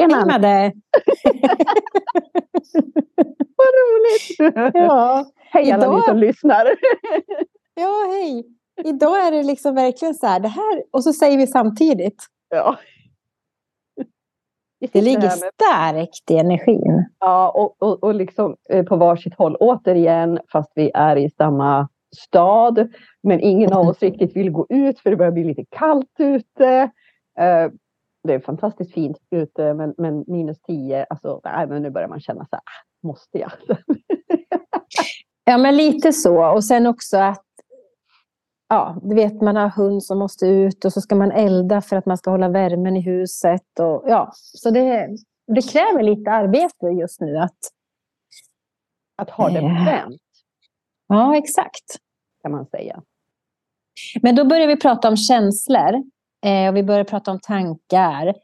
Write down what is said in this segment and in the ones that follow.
Tjena! Hej! Vad roligt! ja. Hej alla Idag- ni som lyssnar. ja, hej! Idag är det liksom verkligen så här, det här, och så säger vi samtidigt. Ja. Det ligger starkt i energin. Ja, och, och, och liksom eh, på varsitt håll återigen, fast vi är i samma stad. Men ingen av oss riktigt vill gå ut för det börjar bli lite kallt ute. Eh, Det är fantastiskt fint ute, men, men minus 10, alltså, nej, men nu börjar man känna så här, ah, måste jag? Ja, men lite så. Och sen också att ja, du vet, man har hund som måste ut och så ska man elda för att man ska hålla värmen i huset. Och, ja, så det, det kräver lite arbete just nu. Att, Att ha det bekvämt, ja, exakt. kan man säga. Men då börjar vi prata om känslor. Eh, och vi börjar prata om tankar.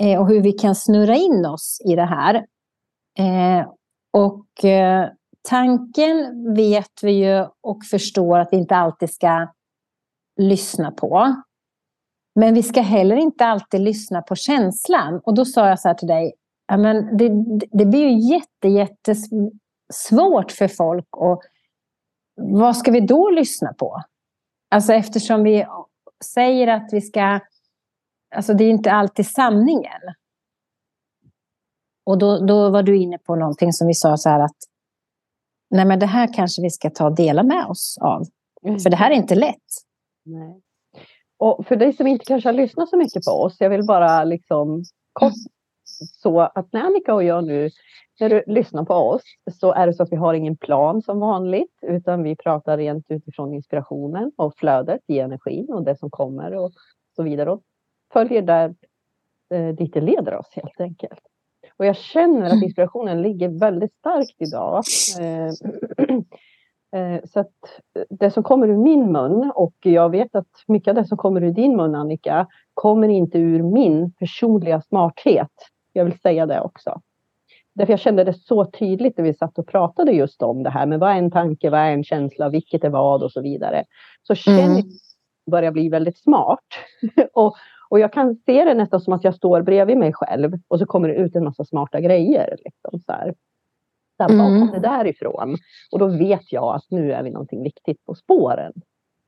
Eh, och hur vi kan snurra in oss i det här. Eh, och eh, tanken vet vi ju och förstår att vi inte alltid ska lyssna på. Men vi ska heller inte alltid lyssna på känslan. Och då sa jag så här till dig. Ja, men det, det blir ju jätte, jättesvårt för folk. Och vad ska vi då lyssna på? Alltså eftersom vi säger att vi ska... Alltså det är inte alltid sanningen. Och då, då var du inne på någonting som vi sa så här att nej men det här kanske vi ska ta och dela med oss av. För det här är inte lätt. Nej. Och för dig som inte kanske har lyssnat så mycket på oss, jag vill bara liksom kort så att när Annika och jag nu, när du lyssnar på oss, så är det så att vi har ingen plan som vanligt, utan vi pratar rent utifrån inspirationen och flödet i energin och det som kommer och så vidare. Och följer där eh, dit det leder oss helt enkelt. Och jag känner att inspirationen ligger väldigt starkt idag. Eh, Eh, Så att det som kommer ur min mun och jag vet att mycket av det som kommer ur din mun Annika kommer inte ur min personliga smarthet. Jag vill säga det också. Därför jag kände det så tydligt när vi satt och pratade just om det här med vad är en tanke, vad är en känsla, vilket är vad och så vidare. Så känner Mm. jag att jag börjar bli väldigt smart. och, och jag kan se det nästan som att jag står bredvid mig själv och så kommer det ut en massa smarta grejer. Liksom, så här. Så här, Mm. det där ifrån? Och då vet jag att nu är vi någonting viktigt på spåren.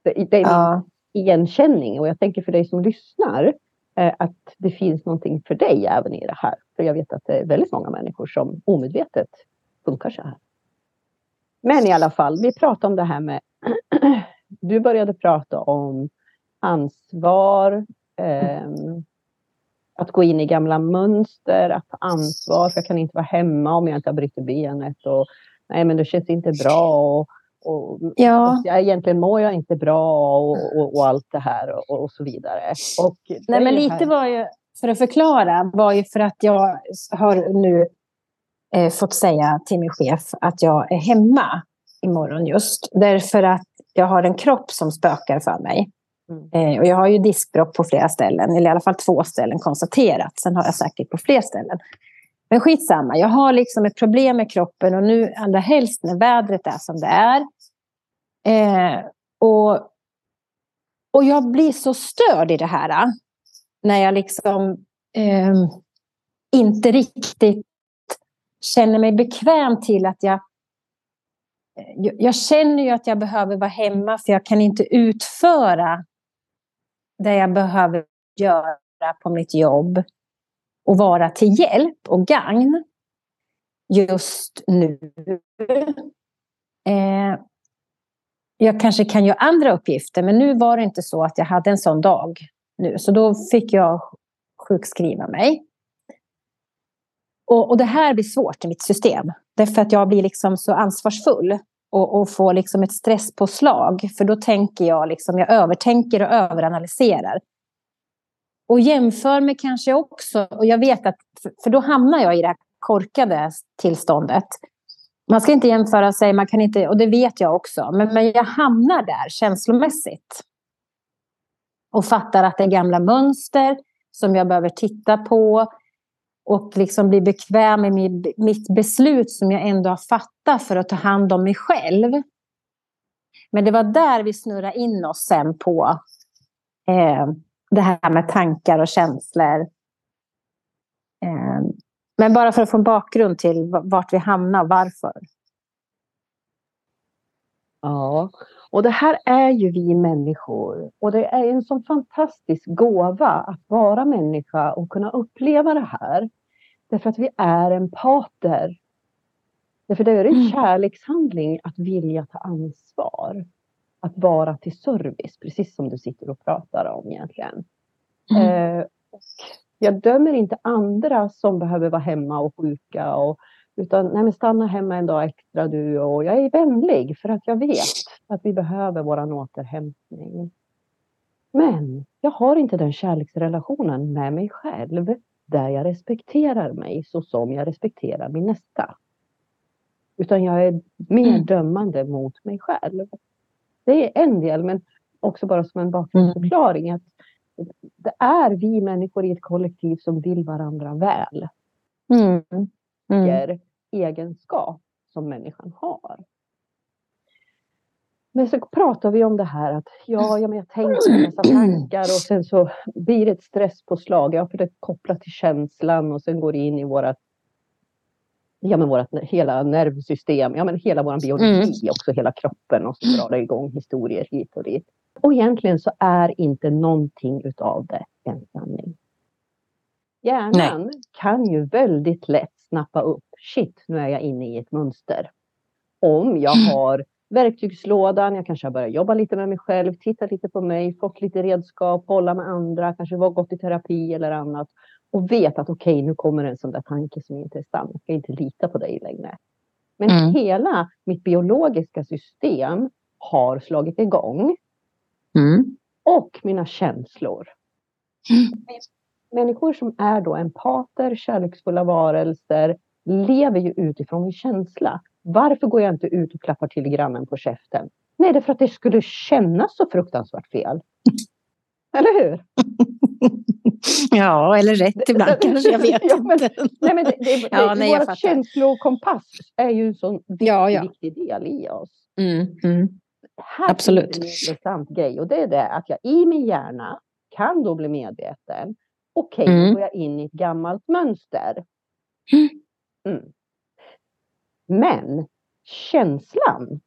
Det, det är min Ja. igenkänning och jag tänker för dig som lyssnar Eh, att det finns någonting för dig även i det här. För jag vet att det är väldigt många människor som omedvetet funkar så här. Men i alla fall, vi pratade om det här med du började prata om ansvar, eh, att gå in i gamla mönster, att ta ansvar, för jag kan inte vara hemma om jag inte har brutit benet och nej men det känns inte bra och, och Ja. jag, egentligen mår jag inte bra och, och, och allt det här och, och så vidare. Och Nej, men lite här- var ju, för att förklara, var ju för att jag har nu eh, fått säga till min chef att jag är hemma imorgon just. Därför att jag har en kropp som spökar för mig. Mm. Eh, och jag har ju diskbråck på flera ställen, eller i alla fall två ställen konstaterat. Sen har jag säkert på fler ställen. Men skitsamma, jag har liksom ett problem med kroppen och nu allra helst när vädret är som det är. Eh, och, och jag blir så störd i det här. Äh, när jag liksom eh, inte riktigt känner mig bekväm till att jag jag jag känner ju att jag behöver vara hemma för jag kan inte utföra det jag behöver göra på mitt jobb och vara till hjälp och gagn just nu. Eh, jag kanske kan göra andra uppgifter, men nu var det inte så att jag hade en sån dag nu. Så då fick jag sjukskriva mig. Och, och det här blir svårt i mitt system. Därför att jag blir liksom så ansvarsfull och, och får liksom ett stresspåslag. För då tänker jag, liksom, jag övertänker och överanalyserar. Och jämför mig kanske också, och jag vet att, för, för då hamnar jag i det här korkade tillståndet. Man ska inte jämföra sig, man kan inte, och det vet jag också. Men, men jag hamnar där känslomässigt. Och fattar att det är gamla mönster som jag behöver titta på och liksom bli bekväm med mitt beslut som jag ändå har fattat för att ta hand om mig själv. Men det var där vi snurrade in oss sen på eh, det här med tankar och känslor. Eh, men bara för att få en bakgrund till vart vi hamnar, varför. Ja, och det här är ju vi människor. Och det är en sån fantastisk gåva att vara människa och kunna uppleva det här. Därför att vi är empater. Därför det är en mm. kärlekshandling att vilja ta ansvar. Att vara till service, precis som du sitter och pratar om egentligen. Mm. Eh, och jag dömer inte andra som behöver vara hemma och sjuka. Och, utan nej, men stanna hemma en dag extra du och jag är vänlig för att jag vet att vi behöver våran återhämtning. Men jag har inte den kärleksrelationen med mig själv där jag respekterar mig så som jag respekterar min nästa. Utan jag är mer mm. dömande mot mig själv. Det är en del, men också bara som en bakgrundsförklaring. Att det är vi människor i ett kollektiv som vill varandra väl. Mm. Mm. egenskap som människan har. Men så pratar vi om det här att ja, ja men jag tänker en massa tankar och sen så blir det ett stresspåslag. Ja, för det är kopplat till känslan och sen går det in i vårat ja, men vårat hela nervsystem, ja, men hela vår biologi mm. också, hela kroppen och så drar det igång historier hit och dit. Och egentligen så är inte någonting utav det en sanning. Hjärnan Nej. kan ju väldigt lätt snappa upp, shit, nu är jag inne i ett mönster. Om jag har verktygslådan, jag kanske har börjat jobba lite med mig själv, titta lite på mig, fått lite redskap, hålla med andra, kanske var gått i terapi eller annat och vet att okej, okay, nu kommer en sån där tanke som inte är sann. Jag ska inte lita på dig längre. Men mm. hela mitt biologiska system har slagit igång. Mm. Och mina känslor. Mm. Människor som är då empater, kärleksfulla varelser, lever ju utifrån min känsla. Varför går jag inte ut och klappar till grannen på käften? Nej, det är för att det skulle kännas så fruktansvärt fel. Eller hur? ja, eller rätt ibland kanske, jag vet ja, men. Nej, men det, det, ja, det, nej, vårt känslokompass är ju en sån ja, ja. viktig del i oss. Mm, mm. Här Absolut. en intressant grej och det är det att jag i min hjärna kan då bli medveten. Okej, okay, mm. då går jag in i ett gammalt mönster. Mm. mm. Men känslan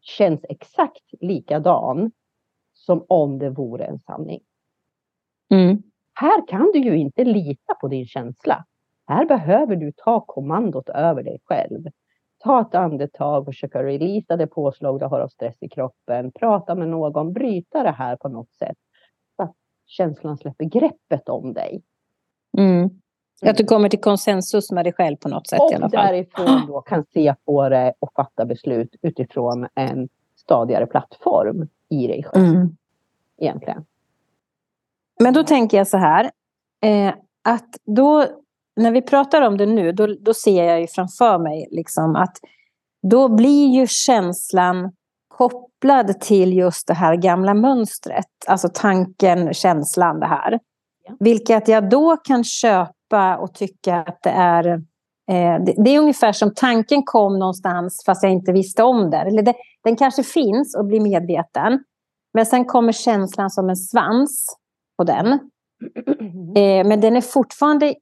känns exakt likadan som om det vore en sanning. Mm. Här kan du ju inte lita på din känsla. Här behöver du ta kommandot över dig själv. Ta ett andetag och försöka releasa det påslag du har av stress i kroppen. Prata med någon, bryta det här på något sätt. Så att känslan släpper greppet om dig. Mm. Att du kommer till konsensus med dig själv på något sätt och i alla fall. därifrån då kan se på det och fatta beslut utifrån en stadigare plattform i dig själv. Mm. Egentligen. Men då tänker jag så här. Eh, att då, när vi pratar om det nu, då, då ser jag ju framför mig liksom att då blir ju känslan kopplad till just det här gamla mönstret. Alltså tanken, känslan, det här. Vilket jag då kan köpa och tycka att det är... Eh, det, det, är ungefär som tanken kom någonstans fast jag inte visste om det. Eller det, den kanske finns och blir medveten. Men sen kommer känslan som en svans på den. Eh, men den är fortfarande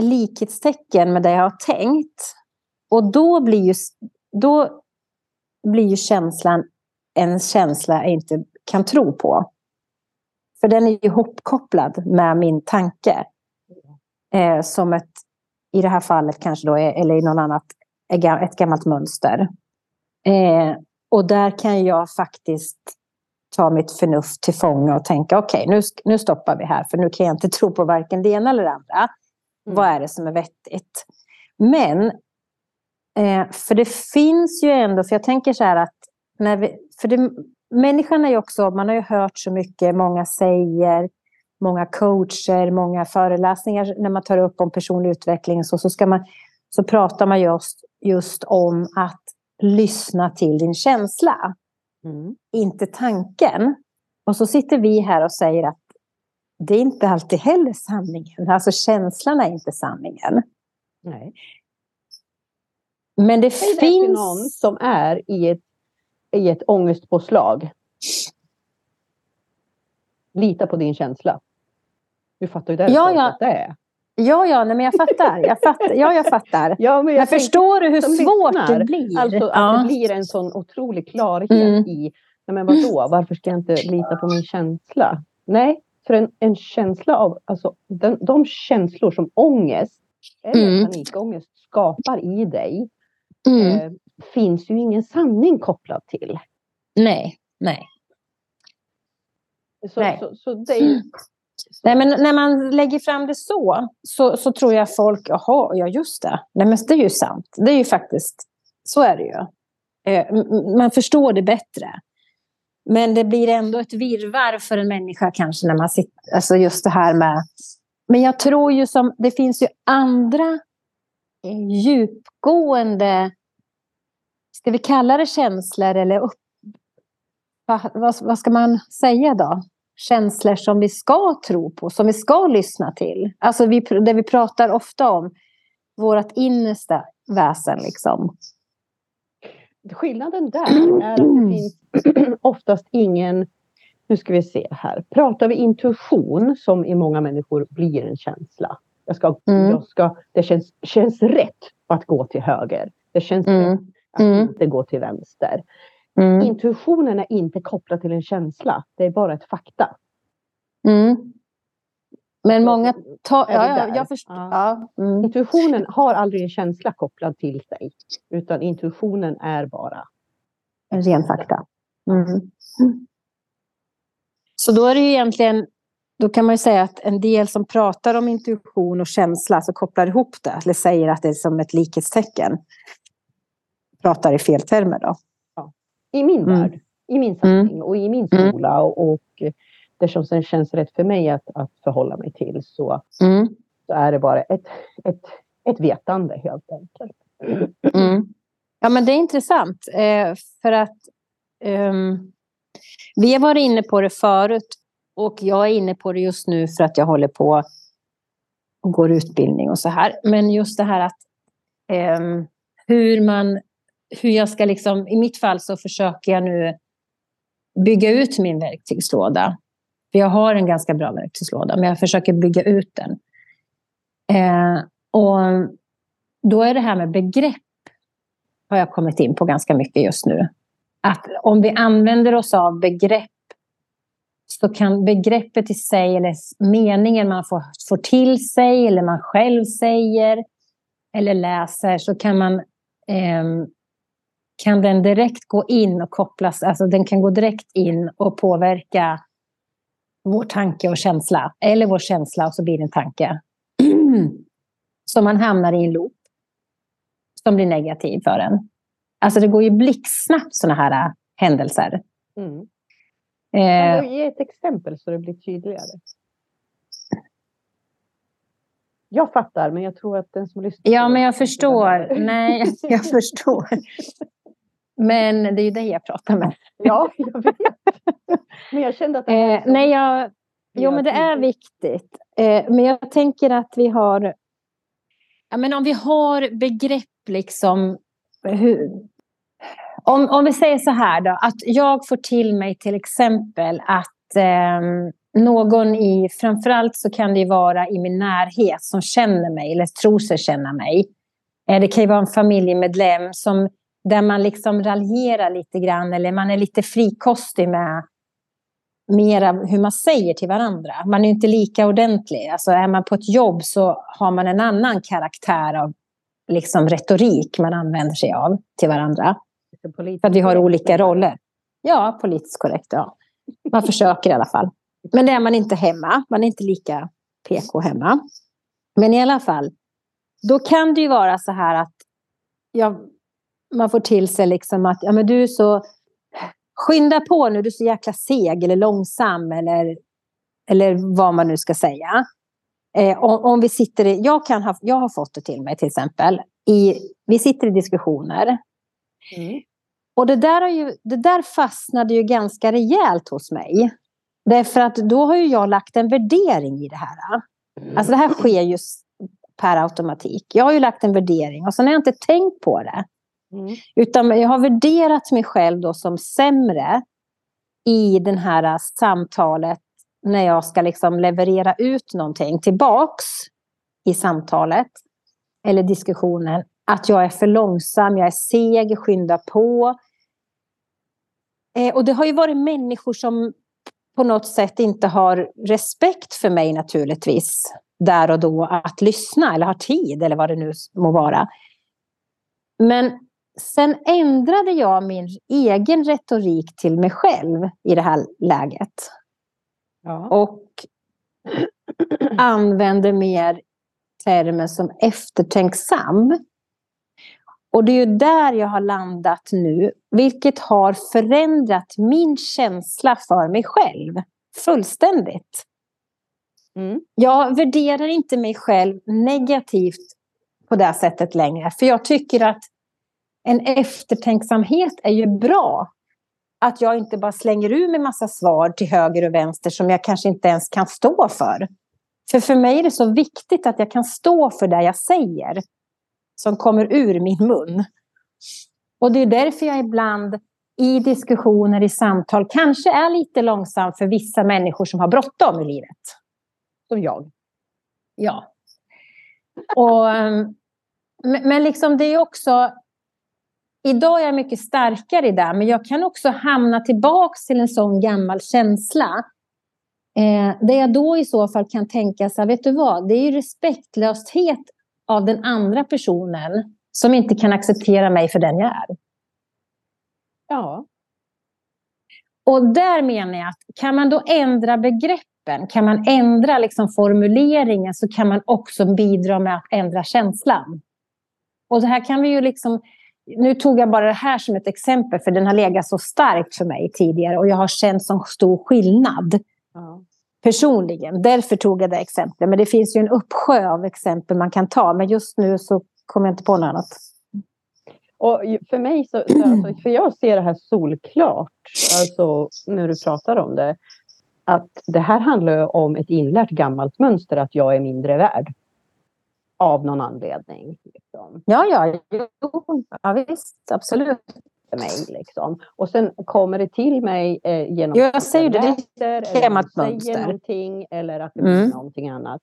likhetstecken med det jag har tänkt. Och då blir ju, då blir ju känslan en känsla jag inte kan tro på. För den är ju hopkopplad med min tanke. Eh, som ett, i det här fallet kanske då, eh, eller i något annat, ett gammalt mönster. Eh, och där kan jag faktiskt ta mitt förnuft till fånga och tänka okej, okay, nu, nu stoppar vi här för nu kan jag inte tro på varken det ena eller det andra. Mm. Vad är det som är vettigt? Men, eh, för det finns ju ändå, för jag tänker så här att när vi, för det, människan är ju också, man har ju hört så mycket, många säger, många coacher, många föreläsningar när man tar upp om personlig utveckling så, så, ska man, så pratar man just, just om att lyssna till din känsla. Mm. Inte tanken. Och så sitter vi här och säger att det är inte alltid heller sanningen. Alltså känslan är inte sanningen. Nej. Men det, det finns... någon som är i ett, i ett ångestpåslag. Lita på din känsla. Du fattar ju det, ja, ja. det är. Ja, ja, nej, men jag fattar. Jag fattar. Ja, jag fattar. Ja, men jag Men förstår du hur svårt lyssnar, det blir? Alltså att ja. det blir en sån otrolig klarhet Mm. i, nej men vadå, varför ska jag inte lita på min känsla? Nej, för en, en känsla av, alltså den, de känslor som ångest eller Mm. panikångest skapar i dig, mm. eh, finns ju ingen sanning kopplad till. Nej, nej. Så, Nej. så, så det är Nej, men när man lägger fram det så, så, så tror jag folk, jaha, ja just det. Nej, men det är ju sant. Det är ju faktiskt, så är det ju. Eh, man förstår det bättre. Men det blir ändå ett virrvarr för en människa kanske när man sitter, alltså just det här med... Men jag tror ju som, det finns ju andra eh, djupgående, ska vi kalla det känslor eller upp, va- vad, vad ska man säga då? känslor som vi ska tro på, som vi ska lyssna till. Alltså vi, det vi pratar ofta om, vårt innersta väsen. Liksom. Skillnaden där är att det finns oftast ingen, nu ska vi se här, pratar vi intuition som i många människor blir en känsla. Jag ska, Mm. jag ska, det känns, känns rätt att gå till höger. Det känns Mm. rätt att Mm. inte gå till vänster. Mm. Intuitionen är inte kopplad till en känsla. Det är bara ett fakta. Mm. Men många. Är Ja, ja, jag förstår. Ja. Ja. Mm. Intuitionen har aldrig en känsla kopplad till sig. Utan intuitionen är bara En ren fakta. Mm. Så då är det ju egentligen, då kan man ju säga att en del som pratar om intuition och känsla, så kopplar ihop det, eller säger att det är som ett likhetstecken, pratar i fel termer då. i min Mm. värld, i min sanning och i min Mm. skola och, och det som sen känns rätt för mig att, att förhålla mig till så, Mm. så är det bara ett, ett, ett vetande helt enkelt. Mm. Ja, men det är intressant. Eh, för att ehm, vi har varit inne på det förut och jag är inne på det just nu för att jag håller på och går utbildning och så här. Men just det här att ehm, hur man, hur jag ska liksom, i mitt fall så försöker jag nu bygga ut min verktygslåda. För jag har en ganska bra verktygslåda, men jag försöker bygga ut den. Eh, och då är det här med begrepp har jag kommit in på ganska mycket just nu. Att om vi använder oss av begrepp så kan begreppet i sig eller meningen man får, får till sig eller man själv säger eller läser så kan man eh, kan den direkt gå in och kopplas, alltså den kan gå direkt in och påverka vår tanke och känsla. Eller vår känsla och så blir det en tanke. så man hamnar i en loop som blir negativ för en. Alltså det går ju blixtsnabbt sådana här äh, händelser. Mm. Eh, Kan du ge ett exempel så det blir tydligare? Jag fattar, men jag tror att den som lyssnar... ja, men jag förstår. Nej, jag förstår. Men det är ju dig jag pratar med. Ja, jag vet. Men jag kände att... det Eh, så- nej, jag, jo, men det är viktigt. Eh, men jag tänker att vi har... Ja, men om vi har begrepp liksom... Hur, om, om vi säger så här då, att jag får till mig till exempel att eh, någon i, framförallt så kan det vara i min närhet som känner mig eller tror sig känna mig. Eh, det kan ju vara en familjemedlem som, där man liksom raljerar lite grann eller man är lite frikostig med mera hur man säger till varandra. Man är inte lika ordentlig. Alltså är man på ett jobb så har man en annan karaktär av liksom retorik man använder sig av till varandra. För att vi har olika roller. Ja, politiskt korrekt. Ja. Man försöker i alla fall. Men det är man inte hemma. Man är inte lika PK hemma. Men i alla fall, då kan det ju vara så här att ja, man får till sig liksom att ja, men du är så skynda på nu, du är så jäkla seg eller långsam eller, eller vad man nu ska säga. Eh, om, om vi sitter i, jag, kan ha, jag har fått det till mig till exempel. I, vi sitter i diskussioner Mm. och det där, har ju, det där fastnade ju ganska rejält hos mig. Därför att då har ju jag lagt en värdering i det här. Alltså det här sker ju per automatik. Jag har ju lagt en värdering och sen har jag inte tänkt på det. Mm. Utan jag har värderat mig själv då som sämre i det här äh, samtalet när jag ska liksom leverera ut någonting tillbaks i samtalet eller diskussionen att jag är för långsam, jag är seg, skyndar på. Eh, och det har ju varit människor som på något sätt inte har respekt för mig naturligtvis där och då att lyssna eller har tid eller vad det nu må vara. Men sen ändrade jag min egen retorik till mig själv i det här läget. Ja. Och använde mer termer som eftertänksam. Och det är ju där jag har landat nu, vilket har förändrat min känsla för mig själv fullständigt. Mm. Jag värderar inte mig själv negativt på det sättet längre, för jag tycker att en eftertänksamhet är ju bra. Att jag inte bara slänger ur mig massa svar till höger och vänster som jag kanske inte ens kan stå för. För för mig är det så viktigt att jag kan stå för det jag säger som kommer ur min mun. Och det är därför jag ibland i diskussioner, i samtal, kanske är lite långsam för vissa människor som har bråttom i livet. Som jag. Ja. Och, ehm, men liksom det är också... Idag är jag mycket starkare i det, men jag kan också hamna tillbaka till en sån gammal känsla. Eh, där jag då i så fall kan tänka så här, vet du vad, det är ju respektlöshet av den andra personen som inte kan acceptera mig för den jag är. Ja. Och där menar jag att kan man då ändra begreppen, kan man ändra liksom formuleringen så kan man också bidra med att ändra känslan. Och det här kan vi ju liksom... Nu tog jag bara det här som ett exempel för den har legat så starkt för mig tidigare och jag har känt så stor skillnad. Ja personligen. Därför tog jag det exemplet. Men det finns ju en uppsjö av exempel man kan ta. Men just nu så kommer jag inte på något annat. Och för mig så, så alltså, för jag ser det här solklart, alltså när du pratar om det, att det här handlar om ett inlärt gammalt mönster att jag är mindre värd. Av någon anledning. Liksom. Ja, ja, jo, ja visst, absolut för mig. Liksom. Och sen kommer det till mig eh, genom jag säger det, det är gammalt mönster. någonting eller att det blir mm. någonting annat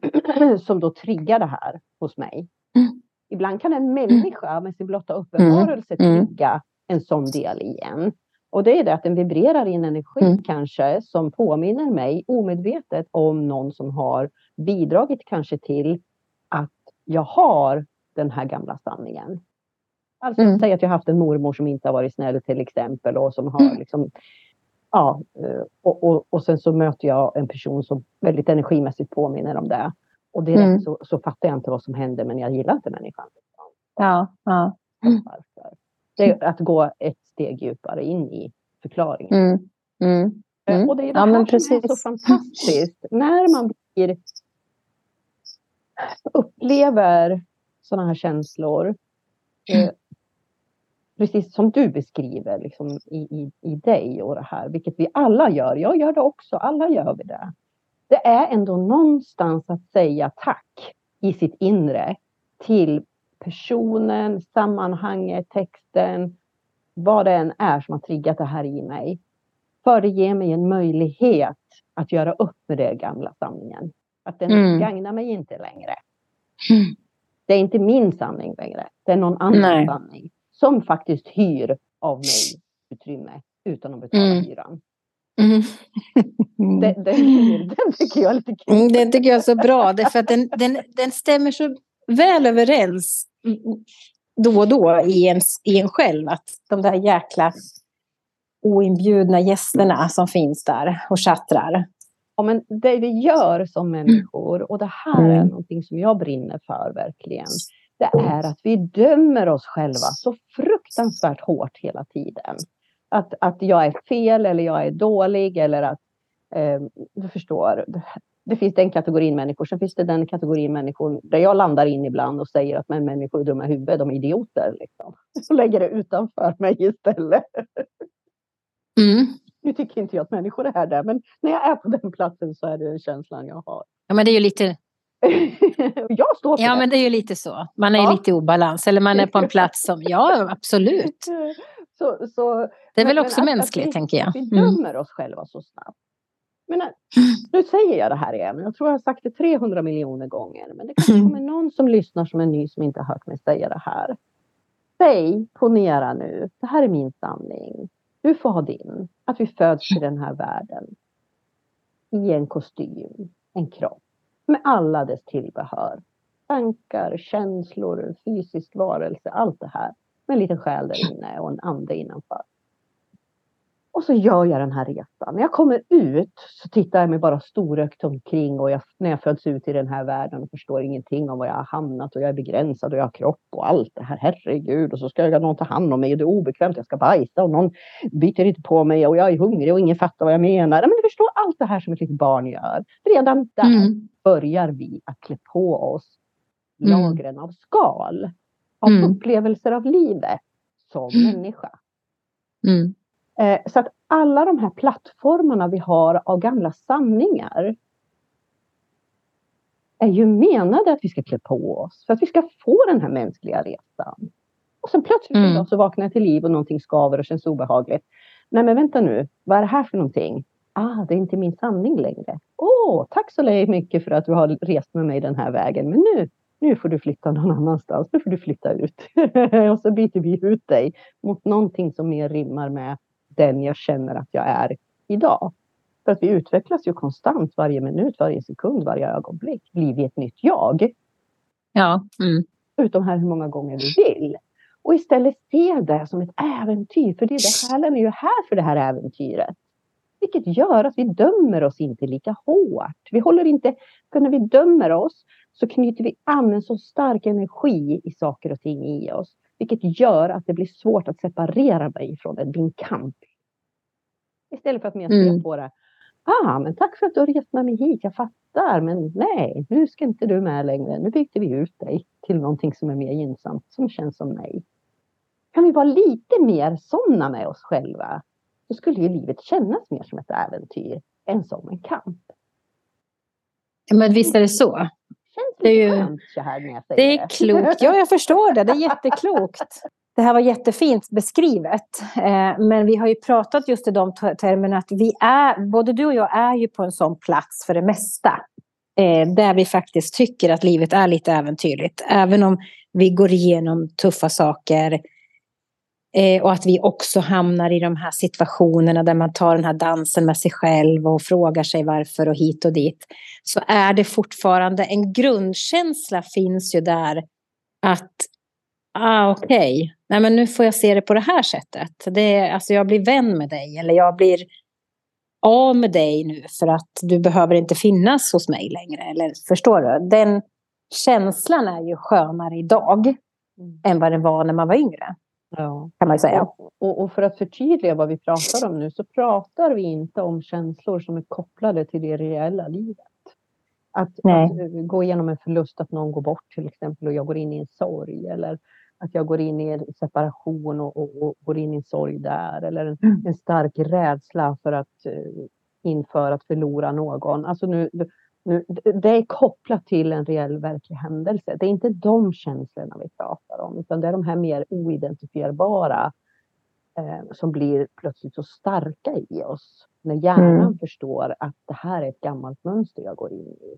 som då triggar det här hos mig. Mm. Ibland kan en människa med sin blotta uppenbarelse mm. trigga en sån del igen. Och det är det att den vibrerar i en energi mm. kanske som påminner mig omedvetet om någon som har bidragit kanske till jag har den här gamla sanningen. Alltså, mm. Säg att jag har haft en mormor som inte har varit snäll till exempel och som har mm. liksom, ja, eh, och, och, och sen så möter jag en person som väldigt energimässigt påminner om det. Och direkt mm. så, så fattar jag inte vad som hände men jag gillar inte människan. Ja, ja. Det är att gå ett steg djupare in i förklaringen. Mm. Mm. Mm. Och det är det ja, här som precis. är så fantastiskt. När man blir, upplever sådana här känslor eh, precis som du beskriver liksom, i, i, i dig och det här, vilket vi alla gör. Jag gör det också, alla gör vi det. Det är ändå någonstans att säga tack i sitt inre till personen, sammanhanget, texten, vad det än är som har triggat det här i mig. För det ger mig en möjlighet att göra upp med den gamla sanningen. Att den mm. gagnar mig inte längre. Mm. Det är inte min sanning längre. Det är någon annan sanning som faktiskt hyr av mig utrymme utan att betala mm. hyran. Mm. Den, den, den, tycker jag är lite kul. Mm, den tycker jag är så bra, därför att den, den, den stämmer så väl överens då och då i en, i en själv. Att de där jäkla oinbjudna gästerna som finns där och chattrar. Ja, men det vi gör som människor, och det här är mm. någonting som jag brinner för verkligen det är att vi dömer oss själva så fruktansvärt hårt hela tiden. Att, att jag är fel eller jag är dålig eller att, eh, du förstår, det finns den kategorin människor. Sen finns det den kategorin människor där jag landar in ibland och säger att men människor är dumma i huvudet, de är idioter. Liksom. Och lägger det utanför mig istället. Mm. Nu tycker inte jag att människor är där, men när jag är på den platsen så är det den känslan jag har. Ja, men det är ju lite jag står för Ja, det. men det är ju lite så. Man är ja. lite i obalans. Eller man är på en plats som, ja absolut. Så, så, det är väl också mänskligt, vi, tänker jag. Vi mm. dömer oss själva så snabbt. Men, nu säger jag det här igen. Jag tror jag har sagt det 300 miljoner gånger. Men det kanske mm. kommer någon som lyssnar som är ny som inte har hört mig säga det här. Säg, ponera nu, det här är min sanning. Du får ha din. Att vi föds till den här världen. I en kostym, en kropp. Med alla dess tillbehör. Tankar, känslor, fysisk varelse, allt det här. Med en liten själ där inne och en ande innanför. Och så gör jag den här resan. När jag kommer ut så tittar jag mig bara storögt omkring och jag, när jag föds ut i den här världen och förstår ingenting om var jag har hamnat och jag är begränsad och jag har kropp och allt det här. Herregud, och så ska jag någon ta hand om mig och det är obekvämt, jag ska bajsa och någon biter inte på mig och jag är hungrig och ingen fattar vad jag menar. Men du förstår allt det här som ett litet barn gör. Redan där mm. börjar vi att klä på oss mm. lagren av skal. Av mm. upplevelser av livet som mm. människa. Mm. Eh, så att alla de här plattformarna vi har av gamla sanningar är ju menade att vi ska klä på oss för att vi ska få den här mänskliga resan. Och sen plötsligt mm. så vaknar jag till liv och någonting skaver och känns obehagligt. Nej men vänta nu, vad är det här för någonting? Ah, det är inte min sanning längre. Åh, oh, tack så mycket för att du har rest med mig den här vägen. Men nu, nu får du flytta någon annanstans. Nu får du flytta ut. och så byter vi ut dig mot någonting som mer rimmar med den jag känner att jag är idag. För att vi utvecklas ju konstant varje minut, varje sekund, varje ögonblick. Blir vi ett nytt jag? Ja. Mm. Utom här hur många gånger vi vill. Och istället se det som ett äventyr. För det är det, själen är ju här för det här äventyret. Vilket gör att vi dömer oss inte lika hårt. Vi håller inte, för när vi dömer oss så knyter vi an en så stark energi i saker och ting i oss. Vilket gör att det blir svårt att separera mig från din kamp. Istället för att mer mm. på det. Ah, men tack för att du har rest med mig hit, jag fattar. Men nej, nu ska inte du med längre. Nu byter vi ut dig till någonting som är mer gynnsamt, som känns som mig. Kan vi vara lite mer sådana med oss själva, så skulle ju livet kännas mer som ett äventyr än som en kamp. Men visst är det så det är ju det. är klokt. Ja, jag förstår det. Det är jätteklokt. Det här var jättefint beskrivet. Eh, men vi har ju pratat just i de termerna att vi är, både du och jag är ju på en sån plats för det mesta. Eh, där vi faktiskt tycker att livet är lite äventyrligt. Även om vi går igenom tuffa saker Eh, och att vi också hamnar i de här situationerna där man tar den här dansen med sig själv och frågar sig varför och hit och dit. Så är det fortfarande en grundkänsla finns ju där att ah, okej, okay. nu får jag se det på det här sättet. Det alltså jag blir vän med dig eller jag blir av med dig nu för att du behöver inte finnas hos mig längre. Eller förstår du? Den känslan är ju skönare idag mm. än vad den var när man var yngre. Ja. Kan man säga. Och, och, och, för att förtydliga vad vi pratar om nu så pratar vi inte om känslor som är kopplade till det reella livet. Att, att, gå igenom en förlust, att någon går bort till exempel och jag går in i en sorg eller att jag går in i en separation och, och, och går in i en sorg där eller en, mm. en stark rädsla för att uh, inför att förlora någon. Alltså nu, nu, det är kopplat till en reell verklig händelse. Det är inte de känslorna vi pratar om, utan det är de här mer oidentifierbara eh, som blir plötsligt så starka i oss. När hjärnan mm. förstår att det här är ett gammalt mönster jag går in i.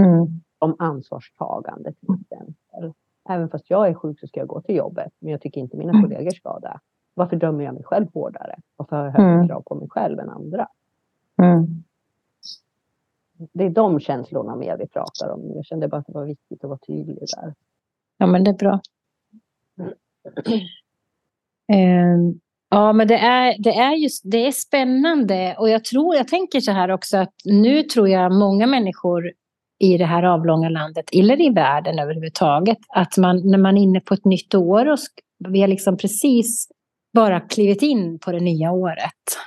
Mm. Om ansvarstagande till exempel. Även fast jag är sjuk så ska jag gå till jobbet, men jag tycker inte mina mm. kollegor ska det. Varför dömer jag mig själv hårdare? Varför har jag högre mm. krav på mig själv än andra? Mm det är de känslorna mer vi pratar om. Jag kände bara att det var viktigt att vara tydlig där. Ja, men det är bra. Mm. ja, men det är, det, är just, det är spännande och jag tror, jag tänker så här också att nu tror jag många människor i det här avlånga landet, eller i världen överhuvudtaget, att man när man är inne på ett nytt år och vi har liksom precis bara klivit in på det nya året,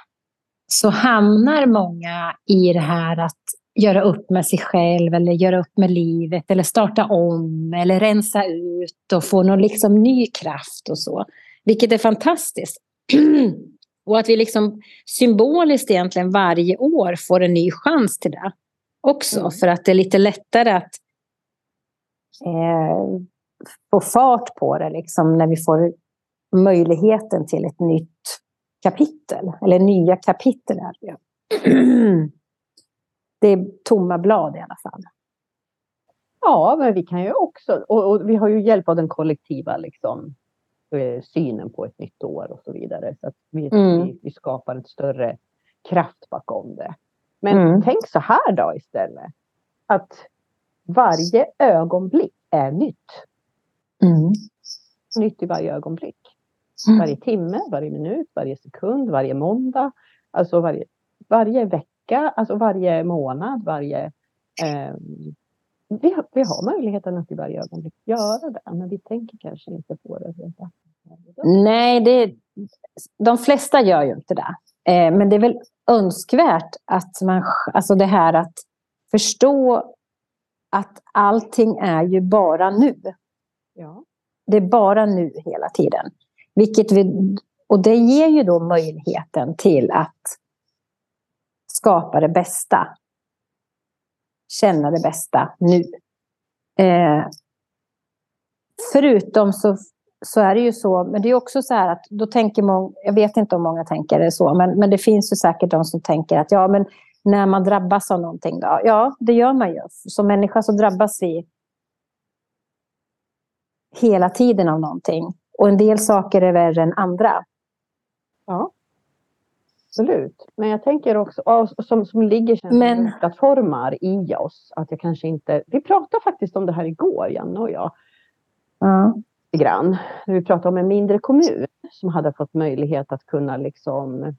så hamnar många i det här att göra upp med sig själv eller göra upp med livet eller starta om eller rensa ut och få någon liksom ny kraft och så. Vilket är fantastiskt. och att vi liksom symboliskt egentligen varje år får en ny chans till det också. Mm. För att det är lite lättare att eh, få fart på det liksom när vi får möjligheten till ett nytt kapitel. Eller nya kapitel. Här. det är tomma blad i alla fall. Ja, men vi kan ju också, och, och vi har ju hjälp av den kollektiva liksom, eh, synen på ett nytt år och så vidare. Så att vi, mm. vi, vi, skapar ett större kraft bakom det. Men mm. tänk så här då istället. Att varje ögonblick är nytt. Mm. Nytt i varje ögonblick. Mm. Varje timme, varje minut, varje sekund, varje måndag. Alltså varje, varje vecka, alltså varje månad, varje... Eh, vi, har, vi har möjligheten att i varje ögonblick göra det, men vi tänker kanske inte på det. Nej, det, de flesta gör ju inte det. Eh, men det är väl önskvärt att man, alltså det här att förstå att allting är ju bara nu. Ja. Det är bara nu hela tiden. Vilket vi, och det ger ju då möjligheten till att skapa det bästa. Känna det bästa nu. Eh, förutom så, så är det ju så, men det är också så här att då tänker många, jag vet inte om många tänker det så, men, men det finns ju säkert de som tänker att ja, men när man drabbas av någonting då? Ja, det gör man ju. Som människa så drabbas vi hela tiden av någonting. Och en del saker är värre än andra. Ja, absolut. Men jag tänker också, som, som ligger som plattformar i oss, att jag kanske inte... Vi pratade faktiskt om det här igår, Janne och jag. Ja. Grann. Vi pratade om en mindre kommun som hade fått möjlighet att kunna liksom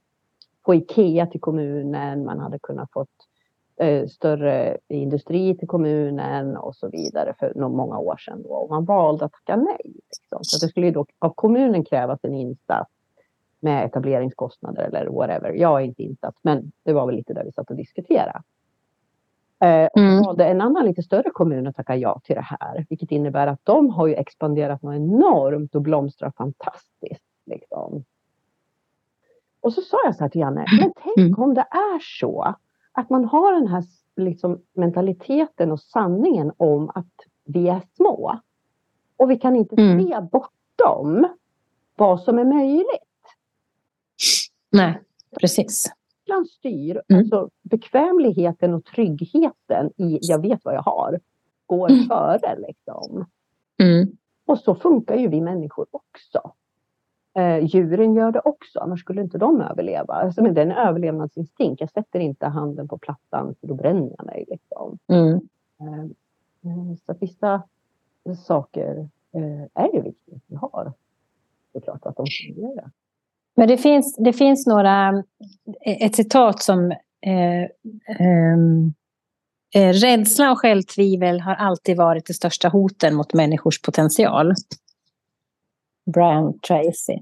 få Ikea till kommunen, man hade kunnat fått eh, större industri till kommunen och så vidare för många år sedan. Då. Och man valde att tacka nej. Liksom. Så det skulle då av kommunen krävas en insats med etableringskostnader eller whatever. Jag är inte insatt, men det var väl lite där vi satt och diskuterade. Eh, mm. valde en annan lite större kommun att tacka ja till det här, vilket innebär att de har ju expanderat något enormt och blomstrar fantastiskt. Liksom. Och så sa jag så här till Janne, men tänk mm. om det är så att man har den här liksom, mentaliteten och sanningen om att vi är små. Och vi kan inte mm. se bortom vad som är möjligt. Nej, precis. Ibland styr mm. alltså, bekvämligheten och tryggheten i jag vet vad jag har går mm. före. Liksom. Mm. Och så funkar ju vi människor också. Eh, djuren gör det också, annars skulle inte de överleva. Alltså, men det är en överlevnadsinstinkt. Jag sätter inte handen på plattan för då bränner jag mig. Liksom. Mm. Eh, eh så vissa saker eh, är ju viktigt att vi har. Det är klart att de fungerar. Men det finns, det finns några, eh, ett citat som eh, ehm, eh, Rädsla och självtvivel har alltid varit de största hoten mot människors potential. Brian Tracy.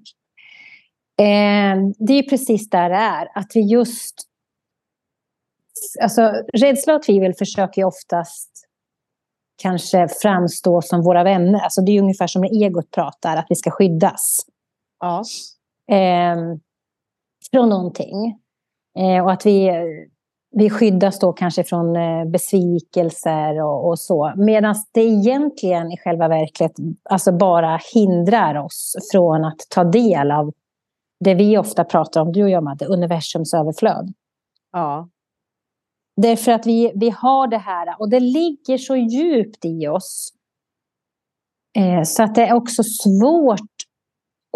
Eh, det är precis där det är, att vi just... Alltså, rädsla och tvivel försöker ju oftast kanske framstå som våra vänner. Alltså, det är ungefär som när egot pratar, att vi ska skyddas. Ja. Eh, från någonting. Eh, och att vi vi skyddas då kanske från eh, besvikelser och, och så. Medan det egentligen i själva verket alltså bara hindrar oss från att ta del av det vi ofta pratar om, du och jag Madde, universums överflöd. Ja. Därför att vi, vi har det här och det ligger så djupt i oss. Eh, så att det är också svårt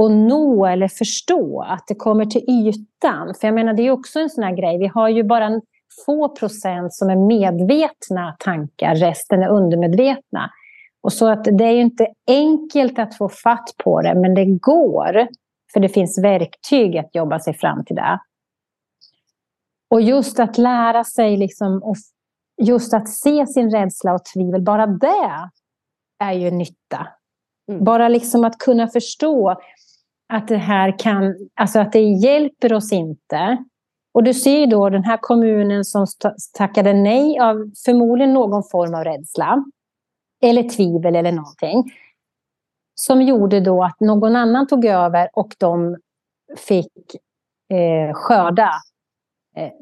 att nå eller förstå att det kommer till ytan. För jag menar, det är också en sån här grej. Vi har ju bara få procent som är medvetna tankar, resten är undermedvetna. Och så att det är ju inte enkelt att få fatt på det, men det går. För det finns verktyg att jobba sig fram till det. Och just att lära sig, liksom, och just att se sin rädsla och tvivel, bara det är ju nytta. Mm. Bara liksom att kunna förstå att det här kan, alltså att det hjälper oss inte. Och du ser då den här kommunen som tackade nej av förmodligen någon form av rädsla. Eller tvivel eller någonting. Som gjorde då att någon annan tog över och de fick eh, skörda eh,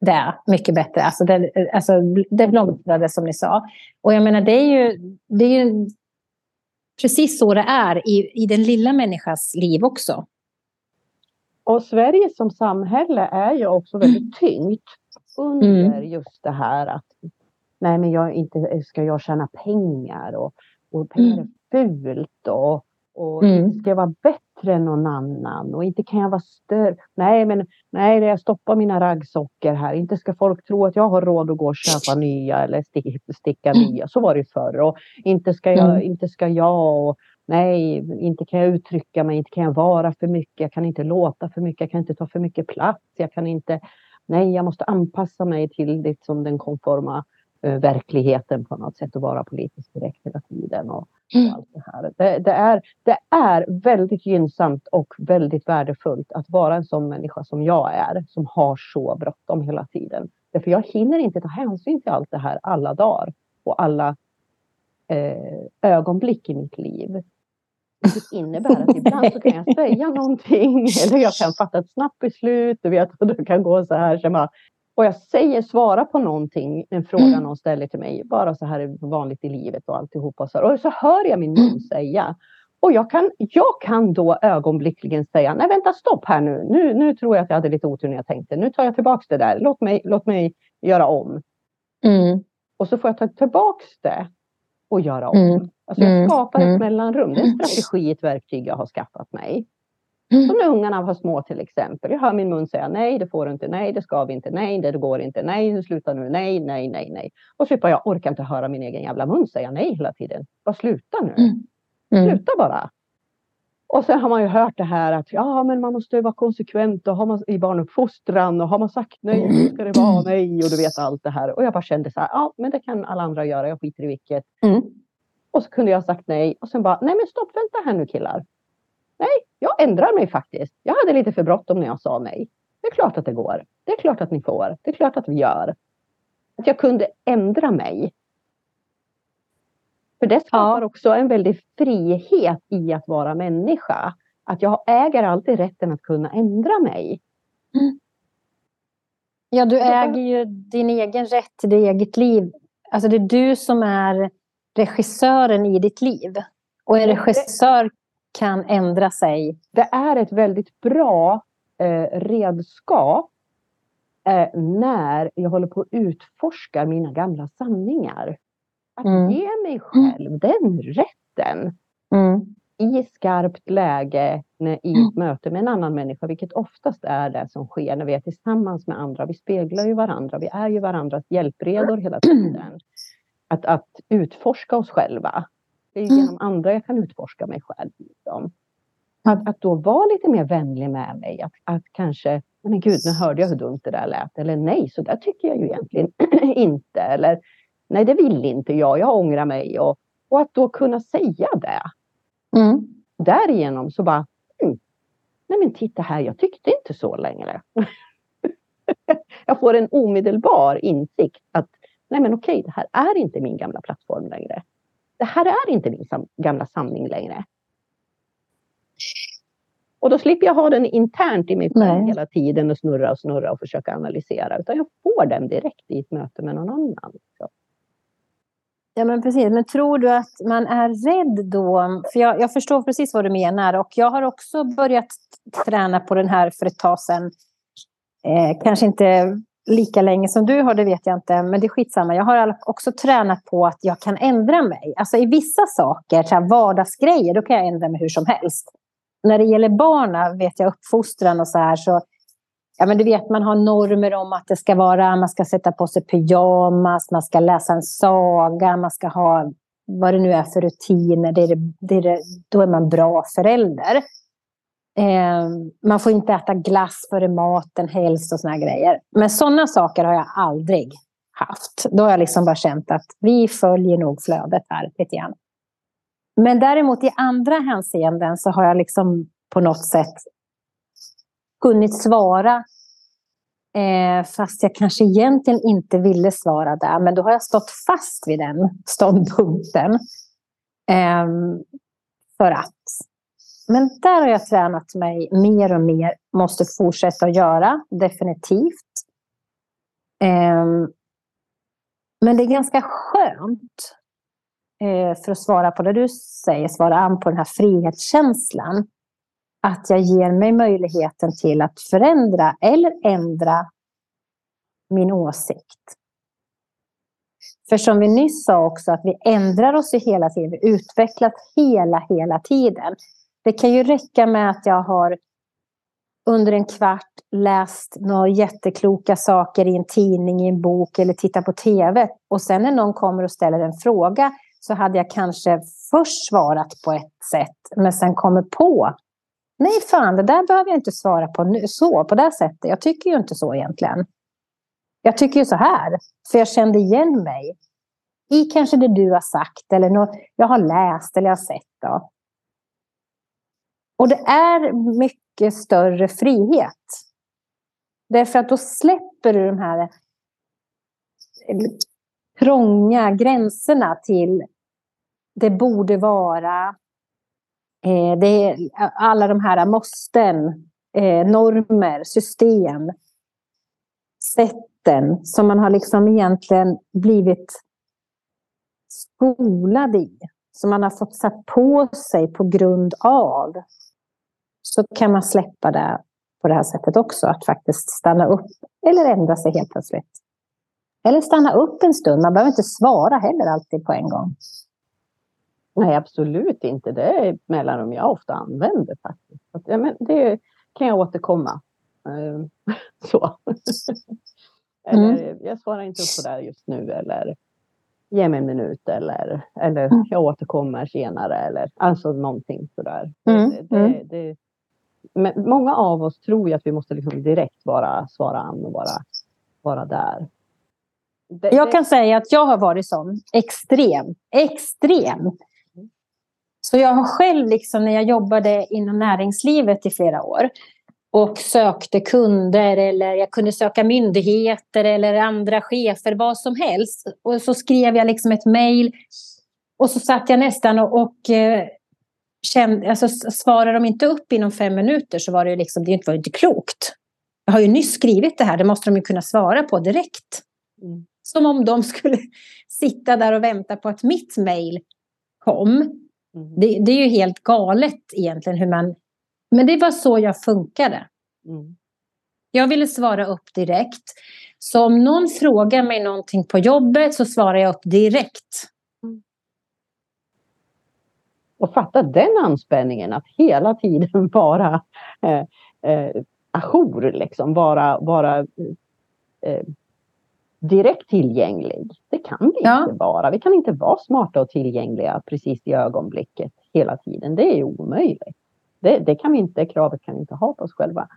det mycket bättre. Alltså det, alltså det blomstrade som ni sa. Och jag menar det är ju, det är ju precis så det är i, i den lilla människas liv också. Och Sverige som samhälle är ju också väldigt tyngt under mm. just det här att nej men jag inte ska jag tjäna pengar och, och pengar är mm. fult och, och mm. ska jag vara bättre än någon annan och inte kan jag vara större. Nej men nej jag stoppar mina raggsockor här. Inte ska folk tro att jag har råd att gå och köpa nya eller sticka mm. nya. Så var det förr och inte ska jag, mm. inte ska jag och nej, inte kan jag uttrycka mig, inte kan jag vara för mycket, jag kan inte låta för mycket, jag kan inte ta för mycket plats, jag kan inte, nej, jag måste anpassa mig till liksom den konforma verkligheten på något sätt och vara politiskt korrekt hela tiden. Och, och allt det, här. Det, det, är, det är väldigt gynnsamt och väldigt värdefullt att vara en sån människa som jag är, som har så bråttom hela tiden. Därför jag hinner inte ta hänsyn till allt det här alla dagar och alla eh, ögonblick i mitt liv. Vilket innebär att ibland så kan jag säga någonting eller jag kan fatta ett snabbt beslut. Du vet, och det kan gå så här. Så bara, och jag säger, svara på någonting, en fråga mm. någon ställer till mig, bara så här vanligt i livet och alltihopa. Och så, och så hör jag min mun säga. Och jag kan, jag kan då ögonblickligen säga, nej vänta stopp här nu. nu, nu tror jag att jag hade lite otur när jag tänkte. Nu tar jag tillbaks det där, låt mig, låt mig göra om. Mm. Och så får jag ta tillbaks det och göra om. Mm. Alltså jag mm. skapar ett mm. mellanrum. Det är en strategi, ett verktyg jag har skaffat mig. Mm. Som när ungarna var små till exempel. Jag hör min mun säga nej, det får du inte, nej, det ska vi inte, nej, det går inte, nej, sluta nu, nej, nej, nej, nej. Och så jag orkar inte höra min egen jävla mun säga nej hela tiden. Bara sluta nu. Mm. Sluta bara. Och sen har man ju hört det här att ja, men man måste vara konsekvent och har man, i barnuppfostran och har man sagt nej så ska det vara nej och du vet allt det här. Och jag bara kände så här, ja, men det kan alla andra göra. Jag skiter i vilket. Mm. Och så kunde jag ha sagt nej och sen bara, nej men stopp, vänta här nu killar. Nej, jag ändrar mig faktiskt. Jag hade lite för bråttom när jag sa nej. Det är klart att det går. Det är klart att ni får. Det är klart att vi gör. Att jag kunde ändra mig. För det skapar ja. också en väldig frihet i att vara människa. Att jag äger alltid rätten att kunna ändra mig. Mm. Ja, du äger ju din egen rätt till ditt eget liv. Alltså det är du som är regissören i ditt liv. Och en regissör kan ändra sig. Det är ett väldigt bra eh, redskap eh, när jag håller på att utforska mina gamla sanningar. Att mm. ge mig själv den rätten mm. i skarpt läge när, i ett möte med en annan människa, vilket oftast är det som sker när vi är tillsammans med andra. Vi speglar ju varandra, vi är ju varandras hjälpredor hela tiden att, att utforska oss själva. Det är mm. genom andra jag kan utforska mig själv. Liksom. Att, att då vara lite mer vänlig med mig. Att, att kanske, men gud, nu hörde jag hur dumt det där lät. Eller nej, så där tycker jag ju egentligen inte. Eller nej, det vill inte jag, jag ångrar mig. Och, och att då kunna säga det. Mm. Därigenom så bara, mm, nej men titta här, jag tyckte inte så längre. jag får en omedelbar insikt att nej men okej, det här är inte min gamla plattform längre. Det här är inte min gamla samling längre. Och då slipper jag ha den internt i mig själv hela tiden och snurra och snurra och försöka analysera. Utan jag får den direkt i ett möte med någon annan. Så. Ja men precis, men tror du att man är rädd då? För jag, jag, förstår precis vad du menar och jag har också börjat träna på den här för ett tag sedan. Eh, kanske inte lika länge som du har, det vet jag inte, men det är skitsamma. Jag har också tränat på att jag kan ändra mig. Alltså i vissa saker, så här vardagsgrejer, då kan jag ändra mig hur som helst. När det gäller barnen, vet jag, uppfostran och så här, så Ja, men du vet, man har normer om att det ska vara, man ska sätta på sig pyjamas, man ska läsa en saga, man ska ha vad det nu är för rutiner. Det är det, det är det, då är man bra förälder. Eh, man får inte äta glass före maten helst och såna grejer. Men sådana saker har jag aldrig haft. Då har jag liksom bara känt att vi följer nog flödet här lite grann. Men däremot i andra hänseenden så har jag liksom på något sätt kunnat svara eh, fast jag kanske egentligen inte ville svara där. Men då har jag stått fast vid den ståndpunkten. Eh, för att men där har jag tränat mig mer och mer. Måste fortsätta att göra, definitivt. Ehm, men det är ganska skönt, eh, för att svara på det du säger, svara an på den här frihetskänslan. Att jag ger mig möjligheten till att förändra eller ändra min åsikt. För som vi nyss sa också, att vi ändrar oss ju hela tiden. Vi utvecklas hela, hela tiden. Det kan ju räcka med att jag har under en kvart läst några jättekloka saker i en tidning, i en bok eller tittat på tv. Och sen när någon kommer och ställer en fråga så hade jag kanske först svarat på ett sätt, men sen kommer på. Nej, fan, det där behöver jag inte svara på nu, så, på det sättet. Jag tycker ju inte så egentligen. Jag tycker ju så här, för jag kände igen mig i kanske det du har sagt eller något jag har läst eller jag har sett. Då. Och det är mycket större frihet. Därför att då släpper du de här eh, trånga gränserna till det borde vara. Eh, det eh, alla de här måsten, normer, system, sätten som man har liksom egentligen blivit skolad i. Som man har fått satt på sig på grund av. Så kan man släppa det på det här sättet också. Att faktiskt stanna upp eller ändra sig helt plötsligt. Eller stanna upp en stund. Man behöver inte svara heller alltid på en gång. Nej, absolut inte. Det är mellanrum jag ofta använder faktiskt. Ja, men det kan jag återkomma. Uh, så. eller mm. jag svarar inte upp på det just nu eller ge mig en minut eller, eller mm. jag återkommer senare eller alltså någonting sådär. Mm. Det, det, mm. det, men många av oss tror ju att vi måste liksom direkt bara svara an och bara vara där. jag kan säga att jag har varit sån. Extrem. Extrem. Så jag har själv, liksom, när jag jobbade inom näringslivet i flera år och sökte kunder eller jag kunde söka myndigheter eller andra chefer, vad som helst. Och så skrev jag liksom ett mejl och så satt jag nästan och, och eh, kände, alltså, svarade de inte upp inom fem minuter så var det, liksom, det var inte klokt. Jag har ju nyss skrivit det här, det måste de ju kunna svara på direkt. Mm. Som om de skulle sitta där och vänta på att mitt mejl kom. Mm. Det, det, är ju helt galet egentligen hur man... Men det var så jag funkade. Mm. Jag ville svara upp direkt. Så om någon frågar mig någonting på jobbet så svarar jag upp direkt. Och fatta den anspänningen att hela tiden vara eh, eh, ajour, liksom. vara, vara eh, direkt tillgänglig. Det kan vi ja. inte vara. Vi kan inte vara smarta och tillgängliga precis i ögonblicket hela tiden. Det är omöjligt. Det, det kan vi inte, kravet kan vi inte ha på oss själva.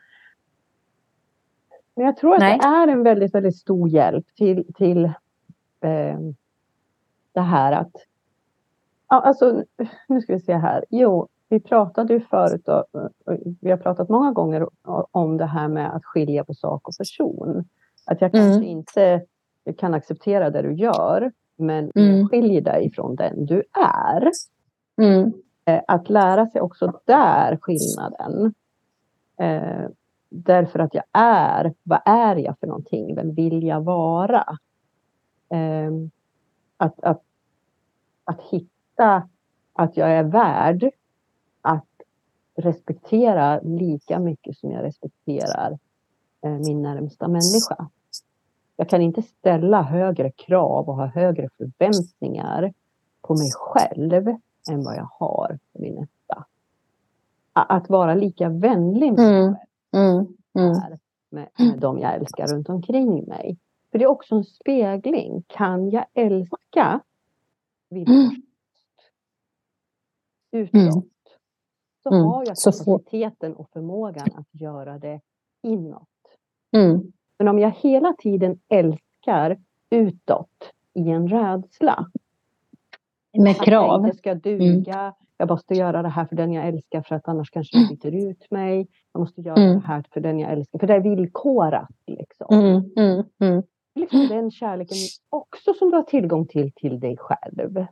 Men jag tror att Nej. det är en väldigt, väldigt stor hjälp till, till eh, det här att... Alltså, nu ska vi se här. Jo, vi pratade ju förut, och, vi har pratat många gånger om det här med att skilja på sak och person. Att jag kanske mm. inte kan acceptera det du gör, men mm. skiljer dig från den du är. Mm. Eh, att lära sig också där skillnaden. Eh, därför att jag är, vad är jag för någonting? Vem vill jag vara? Eh, att, att, att hitta att jag är värd att respektera lika mycket som jag respekterar min närmsta människa. Jag kan inte ställa högre krav och ha högre förväntningar på mig själv än vad jag har på min nästa. Att vara lika vänlig med mig mm. själv mm. mm. Med, med de jag älskar runt omkring mig. För det är också en spegling. Kan jag älska vid mm. Utåt mm. så mm. har jag kapaciteten och förmågan att göra det inåt. Mm. Men om jag hela tiden älskar utåt i en rädsla. Med krav. Att jag ska duga. Mm. Jag måste göra det här för den jag älskar för att annars kanske jag byter ut mig. Jag måste göra mm. det här för den jag älskar. För det är villkorat. Liksom. Mm. Mm. mm. Liksom den kärleken också som du har tillgång till, till dig själv.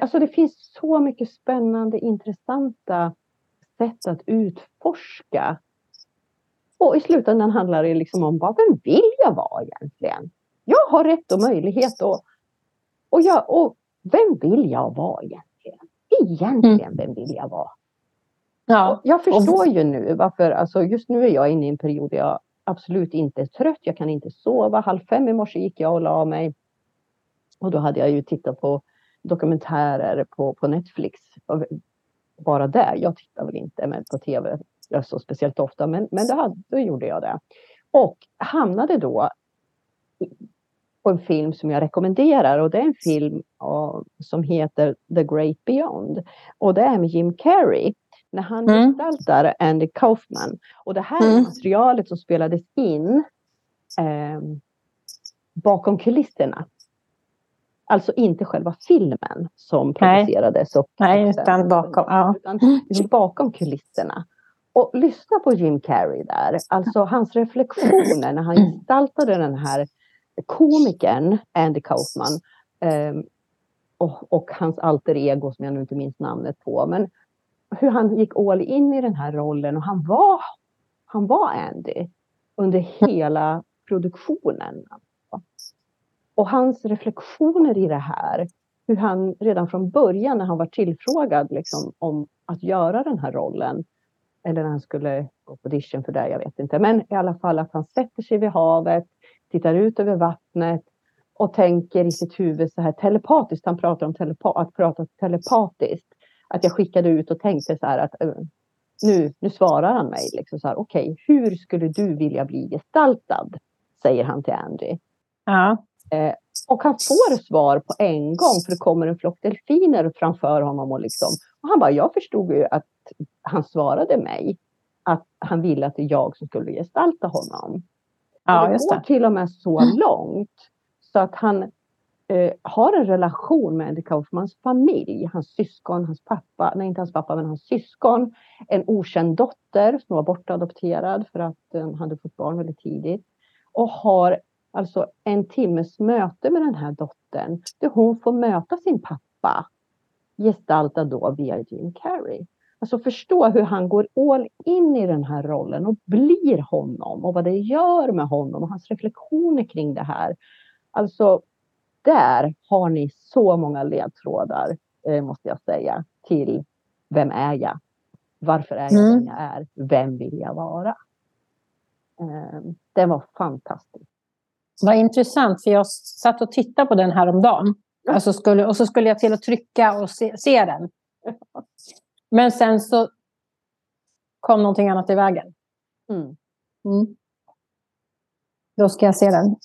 Alltså det finns så mycket spännande, intressanta sätt att utforska och i slutändan handlar det liksom om vad vem vill jag vara egentligen? Jag har rätt och möjlighet och, och, jag, och vem vill jag vara egentligen? Egentligen, vem vill jag vara? Ja. Jag förstår ju nu varför, alltså just nu är jag inne i en period där jag absolut inte trött, jag kan inte sova. Halv fem i morse gick jag och la mig. Och då hade jag ju tittat på dokumentärer på, på Netflix. Bara där. Jag tittar väl inte med på tv så speciellt ofta, men, men då, då gjorde jag det. Och hamnade då på en film som jag rekommenderar och det är en film uh, som heter The Great Beyond. Och det är med Jim Carrey när han mm. gestaltar Andy Kaufman. Och det här mm. materialet som spelades in eh, bakom kulisserna. Alltså inte själva filmen som producerades. Nej, Nej utan bakom. Ja. Utan bakom kulisserna. Och lyssna på Jim Carrey där. Alltså hans reflektioner när han gestaltade den här komikern Andy Kaufman. Eh, och, och, hans alter ego som jag nu inte minns namnet på. Men hur han gick all in i den här rollen och han var, han var Andy under hela produktionen. Och hans reflektioner i det här, hur han redan från början när han var tillfrågad liksom, om att göra den här rollen, eller när han skulle gå på audition för det, jag vet inte, men i alla fall att han sätter sig vid havet, tittar ut över vattnet och tänker i sitt huvud så här telepatiskt, han pratar om telepa att prata telepatiskt att jag skickade ut och tänkte så här att eh, nu, nu svarar han mig. Liksom så här, Okej, okay, hur skulle du vilja bli gestaltad? Säger han till Andy. Ja. Eh, och han får svar på en gång för det kommer en flock delfiner framför honom. Och, liksom, och han bara, jag förstod ju att han svarade mig att han ville att det är jag som skulle gestalta honom. Ja, och det går till och med så långt så att han eh, har en relation med Andy Kaufmans familj, hans syskon, hans pappa, nej inte hans pappa men hans syskon, en okänd dotter som var bortadopterad för att den hade fått barn väldigt tidigt och har alltså en timmes möte med den här dottern där hon får möta sin pappa gestaltad då via Jim Carrey. Alltså förstå hur han går all in i den här rollen och blir honom och vad det gör med honom och hans reflektioner kring det här. Alltså där har ni så många ledtrådar, eh, måste jag säga, till vem är jag? Varför är jag mm. den jag är? Vem vill jag vara? Eh, det var fantastiskt. Vad intressant, för jag satt och tittade på den här om dagen. Alltså skulle, och så skulle jag till att trycka och se, se den. Men sen så kom någonting annat i vägen. Mm. Mm. Då ska jag se den.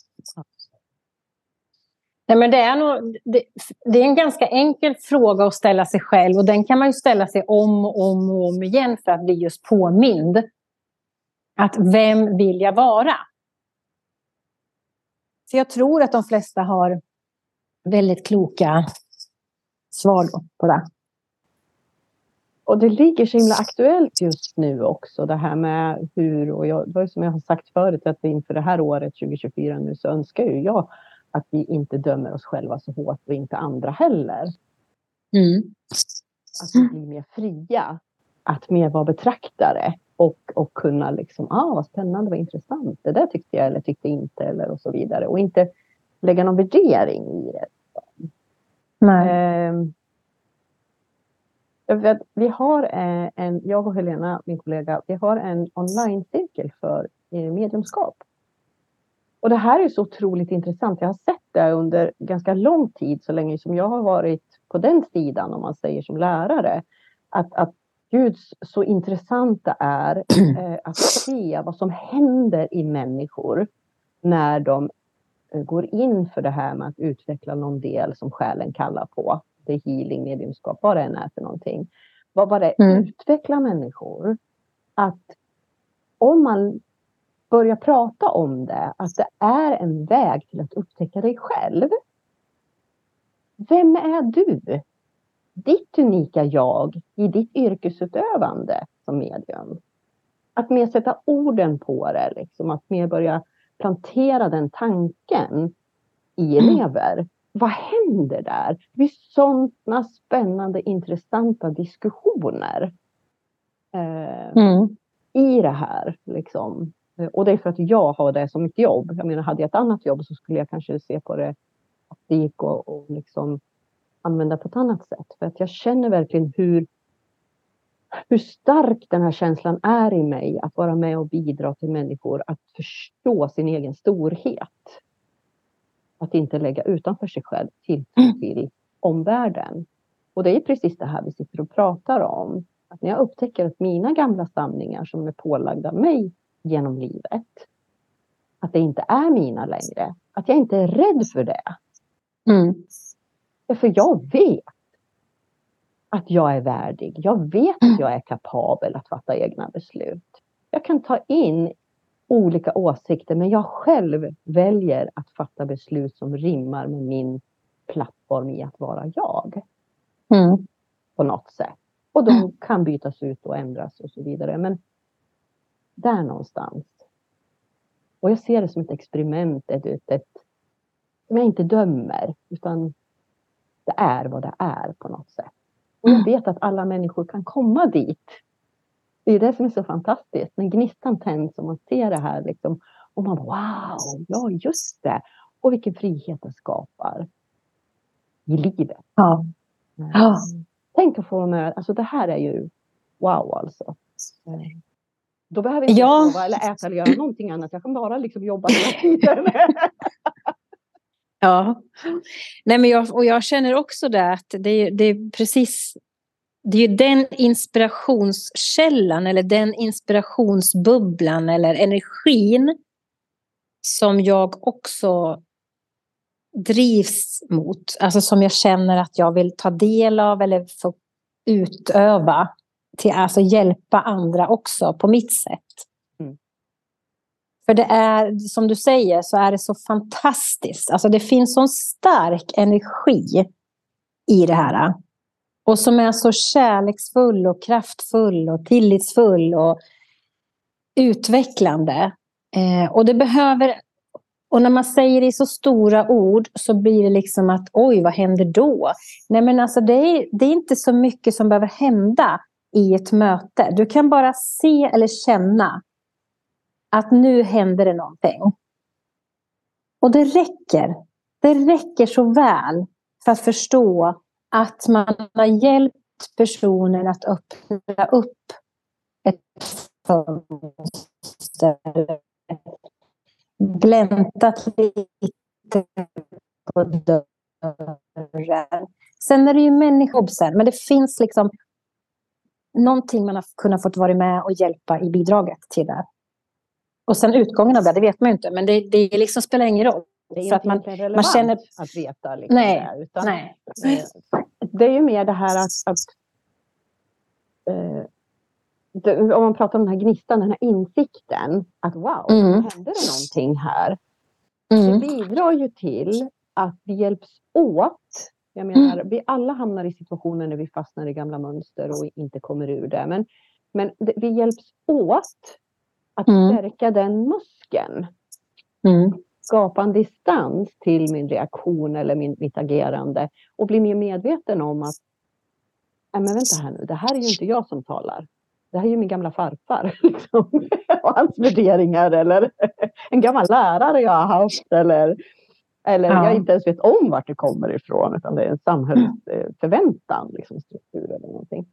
Nej, men det, är nog, det, det, är en ganska enkel fråga att ställa sig själv och den kan man ju ställa sig om och om och om igen för att bli just påmind. Att vem vill jag vara? Så jag tror att de flesta har väldigt kloka svar på det. Och det ligger så himla aktuellt just nu också det här med hur, och jag, det var som jag har sagt förut att inför det här året 2024 nu så önskar ju jag att vi inte dömer oss själva så hårt och inte andra heller. Mm. Att vi blir mer fria. Att mer vara betraktare och, och kunna liksom, ah vad spännande, vad intressant, det där tyckte jag eller tyckte inte eller och så vidare. Och inte lägga någon värdering i det. Nej. Eh, vi har en, jag och Helena, min kollega, vi har en online-cirkel för eh, medlemskap. Och det här är så otroligt intressant. Jag har sett det under ganska lång tid, så länge som jag har varit på den sidan, om man säger som lärare. Att, att Gud, så intressant det är eh, att se vad som händer i människor när de eh, går in för det här med att utveckla någon del som själen kallar på. Det är healing, mediumskap, vad det än är för någonting. Vad, vad det mm. utvecklar människor. Att om man börja prata om det, att det är en väg till att upptäcka dig själv. Vem är du? Ditt unika jag i ditt yrkesutövande som medium. Att mer sätta orden på det, liksom, att mer börja plantera den tanken i mm. elever. Vad händer där? Det blir sådana spännande, intressanta diskussioner eh, mm. i det här. Liksom. Och det är för att jag har det som mitt jobb. Jag menar, hade jag ett annat jobb så skulle jag kanske se på det att det gick att och liksom använda på ett annat sätt. För att jag känner verkligen hur hur stark den här känslan är i mig att vara med och bidra till människor att förstå sin egen storhet. Att inte lägga utanför sig själv tilltro mm. till omvärlden. Och det är precis det här vi sitter och pratar om. Att när jag upptäcker att mina gamla samlingar som är pålagda mig genom livet, att det inte är mina längre. Att jag inte är rädd för det. Mm. För jag vet att jag är värdig. Jag vet att jag är kapabel att fatta egna beslut. Jag kan ta in olika åsikter men jag själv väljer att fatta beslut som rimmar med min plattform i att vara jag. Mm. På något sätt. Och de kan bytas ut och ändras och så vidare. Men där någonstans. Och jag ser det som ett experiment, ett, ett, ett, jag inte dömer, utan det är vad det är på något sätt. Och jag vet att alla människor kan komma dit. Det är det som är så fantastiskt, när gnistan tänds och man ser det här liksom, och man bara wow, ja just det. Och vilken frihet det skapar i livet. Ja. ja. Tänk att få med, alltså det här är ju wow alltså. Då behöver jag inte ja. sova eller äta eller göra någonting annat. Jag kan bara liksom jobba hela tiden. ja, Nej, men jag, och jag känner också det att det, det är precis det är ju den inspirationskällan eller den inspirationsbubblan eller energin som jag också drivs mot. Alltså som jag känner att jag vill ta del av eller få utöva. Till, alltså hjälpa andra också på mitt sätt. För det är, som du säger, så är det så fantastiskt. Alltså det finns sån stark energi i det här. Äh, och som är så kärleksfull och kraftfull och tillitsfull och utvecklande. Eh, och det behöver och när man säger det i så stora ord så blir det liksom att oj, vad händer då? Nej, men alltså det är, det är inte så mycket som behöver hända i ett möte. Du kan bara se eller känna att nu händer det någonting. Och det räcker. Det räcker så väl för att förstå att man har hjälpt personen att öppna upp ett fönster gläntat lite på dörren. Sen är det ju människor men det finns liksom någonting man har kunnat fått vara med och hjälpa i bidraget till det. Och sen utgången av det, det vet man ju inte, men det, det liksom spelar ingen roll. Det är inte man, man känner... att veta. Liksom nej, det, utan nej. Det är ju mer det här att, att eh, det, om man pratar om den här gnistan, den här insikten att wow, mm. hände det någonting här? Mm. Det bidrar ju till att vi hjälps åt. Jag menar, mm. vi alla hamnar i situationer när vi fastnar i gamla mönster och inte kommer ur det. Men, men vi hjälps åt att mm. stärka den muskeln. Mm. Skapa en distans till min reaktion eller min, mitt agerande och bli mer medveten om att men vänta här nu, det här är ju inte jag som talar det här är ju min gamla farfar liksom, och hans värderingar eller en gammal lärare jag har haft eller, eller ja. jag inte ens vet om vart det kommer ifrån utan det är en samhällsförväntan, liksom, struktur eller någonting.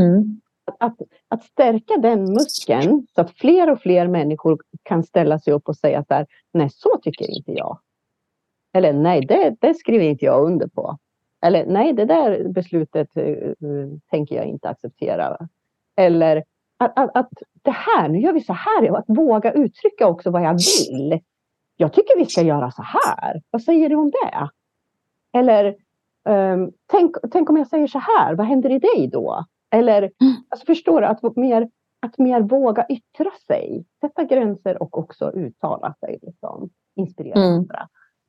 Mm. Att, att, stärka den muskeln så att fler och fler människor kan ställa sig upp och säga så här. nej så tycker inte jag. Eller nej, det, det skriver inte jag under på. Eller nej, det där beslutet uh, tänker jag inte acceptera. Eller att, att, att det här, nu gör vi så här. Att våga uttrycka också vad jag vill. Jag tycker vi ska göra så här. Vad säger du om det? Eller um, tänk, tänk om jag säger så här, vad händer i dig då? Eller mm. alltså, förstår du, att mer, att mer våga yttra sig, sätta gränser och också uttala sig. Liksom, inspirera mm. andra.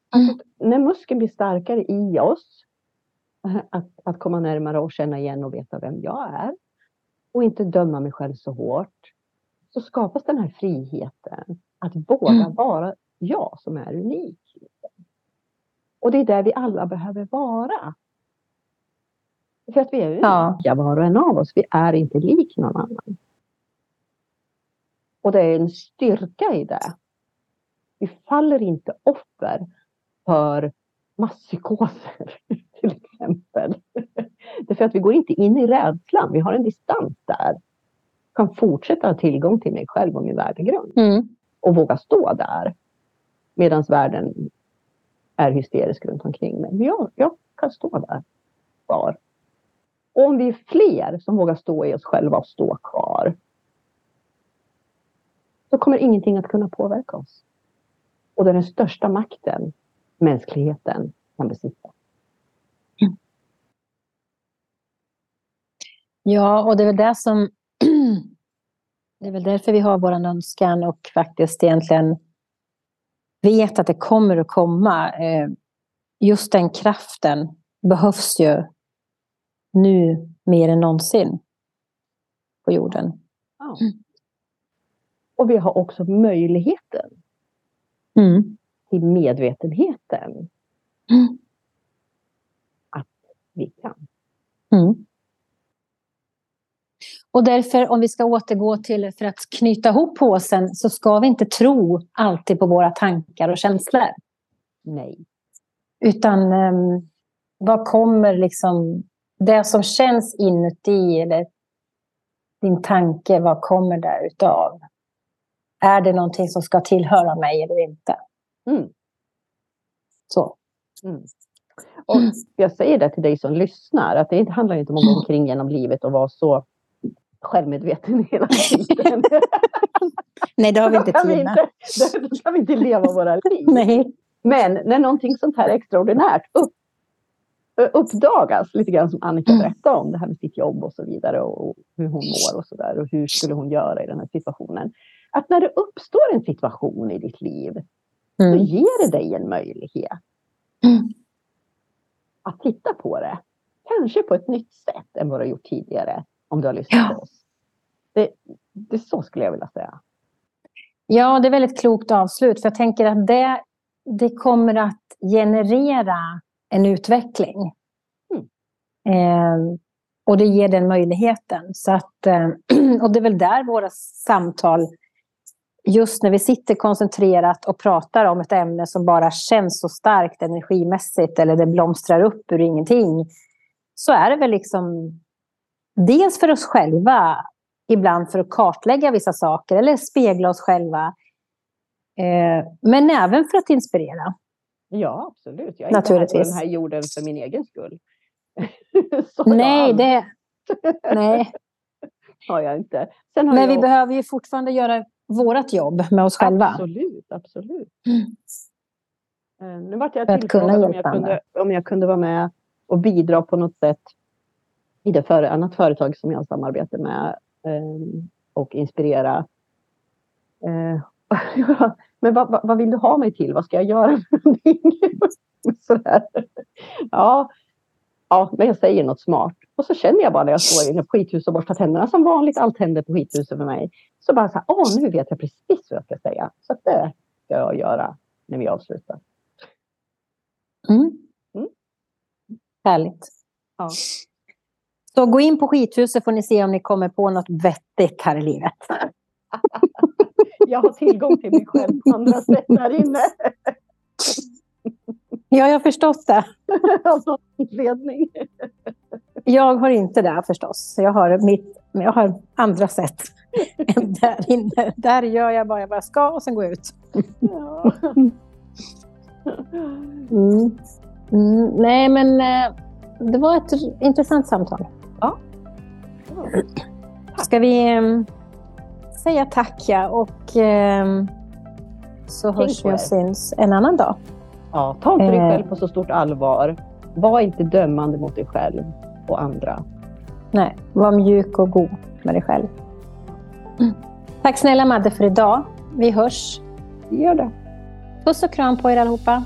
Alltså, när muskeln blir starkare i oss, att, att komma närmare och känna igen och veta vem jag är, och inte döma mig själv så hårt, så skapas den här friheten att våga mm. vara jag som är unik. Och det är där vi alla behöver vara. För att vi är unika ja. var och en av oss. Vi är inte lik någon annan. Och det är en styrka i det. Vi faller inte offer för masspsykoser till exempel. Därför att vi går inte in i rädslan. Vi har en distans där. Kan fortsätta ha tillgång till mig själv och min värdegrund. Mm. Och våga stå där. Medan världen är hysterisk runt omkring mig. Men jag, jag kan stå där kvar. Och om vi är fler som vågar stå i oss själva och stå kvar. Så kommer ingenting att kunna påverka oss. Och det är den största makten mänskligheten kan besitta. Ja, och det är väl det som... Det är väl därför vi har vår önskan och faktiskt egentligen vet att det kommer att komma. Eh, just den kraften behövs ju nu mer än någonsin på jorden. Ja. Och vi har också möjligheten Mm. till medvetenheten Mm. att vi kan. Mm. Och därför, om vi ska återgå till, för att knyta ihop påsen, så ska vi inte tro alltid på våra tankar och känslor. Nej. Utan um, vad kommer liksom, det som känns inuti, eller din tanke, vad kommer där utav? Är det någonting som ska tillhöra mig eller inte? Mm. Så. Mm. Och jag säger det till dig som lyssnar, att det handlar inte om att gå omkring genom livet och vara så självmedveten hela tiden. Nej, det har vi inte tid med. då kan vi inte leva våra liv. Nej. Men när någonting sånt här extraordinärt upp, uppdagas, lite grann som Annika Mm. berättade om, det här med sitt jobb och så vidare och, hur hon mår och så där och hur skulle hon göra i den här situationen. Att när det uppstår en situation i ditt liv så Mm. ger det dig en möjlighet Mm. att titta på det. Kanske på ett nytt sätt än vad du har gjort tidigare om du har lyssnat Ja. på oss. Det, det så skulle jag vilja säga. Ja, det är väldigt klokt avslut. För jag tänker att det, det kommer att generera en utveckling. Mm. Eh, och det ger den möjligheten. Så att, eh, och det är väl där våra samtal, just när vi sitter koncentrerat och pratar om ett ämne som bara känns så starkt energimässigt eller det blomstrar upp ur ingenting. Så är det väl liksom dels för oss själva ibland för att kartlägga vissa saker eller spegla oss själva. Eh, men även för att inspirera. Ja, absolut. Jag är inte här på Naturligtvis. den här jorden för min egen skull. Nej, det, nej. har jag inte. Har men jag vi behöver ju fortfarande göra vårt jobb med oss själva. Absolut, absolut. Mm. Eh, Nu vart jag tillfrågad om jag, kunde, om jag kunde vara med och bidra på något sätt i det för, annat företag som jag samarbetar med eh, och inspirera. Eh, men vad, vad, vad vill du ha mig till? Vad ska jag göra för någonting? Sådär. Ja, ja, men jag säger något smart. Och så känner jag bara när jag står inne på skithuset och borstar tänderna som vanligt. Allt händer på skithuset för mig. Så bara så här, åh nu vet jag precis vad jag ska säga. Så det ska jag göra när vi avslutar. Mm. Mm. Härligt. Ja. Så gå in på skithuset får ni se om ni kommer på något vettigt här i livet. Jag har tillgång till mig själv på andra sätt där inne. Ja, jag har förstått det. Av någon anledning. Jag har inte det förstås. Jag har, mitt, jag har andra sätt än där inne. Där gör jag bara vad jag ska och sen går jag ut. Ja. Mm. Mm, nej, men eh, det var ett intressant samtal. Ska vi eh, säga tack, ja, och eh, så Tänk hörs vi och syns en annan dag. Ja, ta inte dig Eh. själv på så stort allvar. Var inte dömande mot dig själv och andra. Nej, var mjuk och god med dig själv. Mm. Tack snälla Madde för idag. Vi hörs. Gör det. Puss och kram på er allihopa.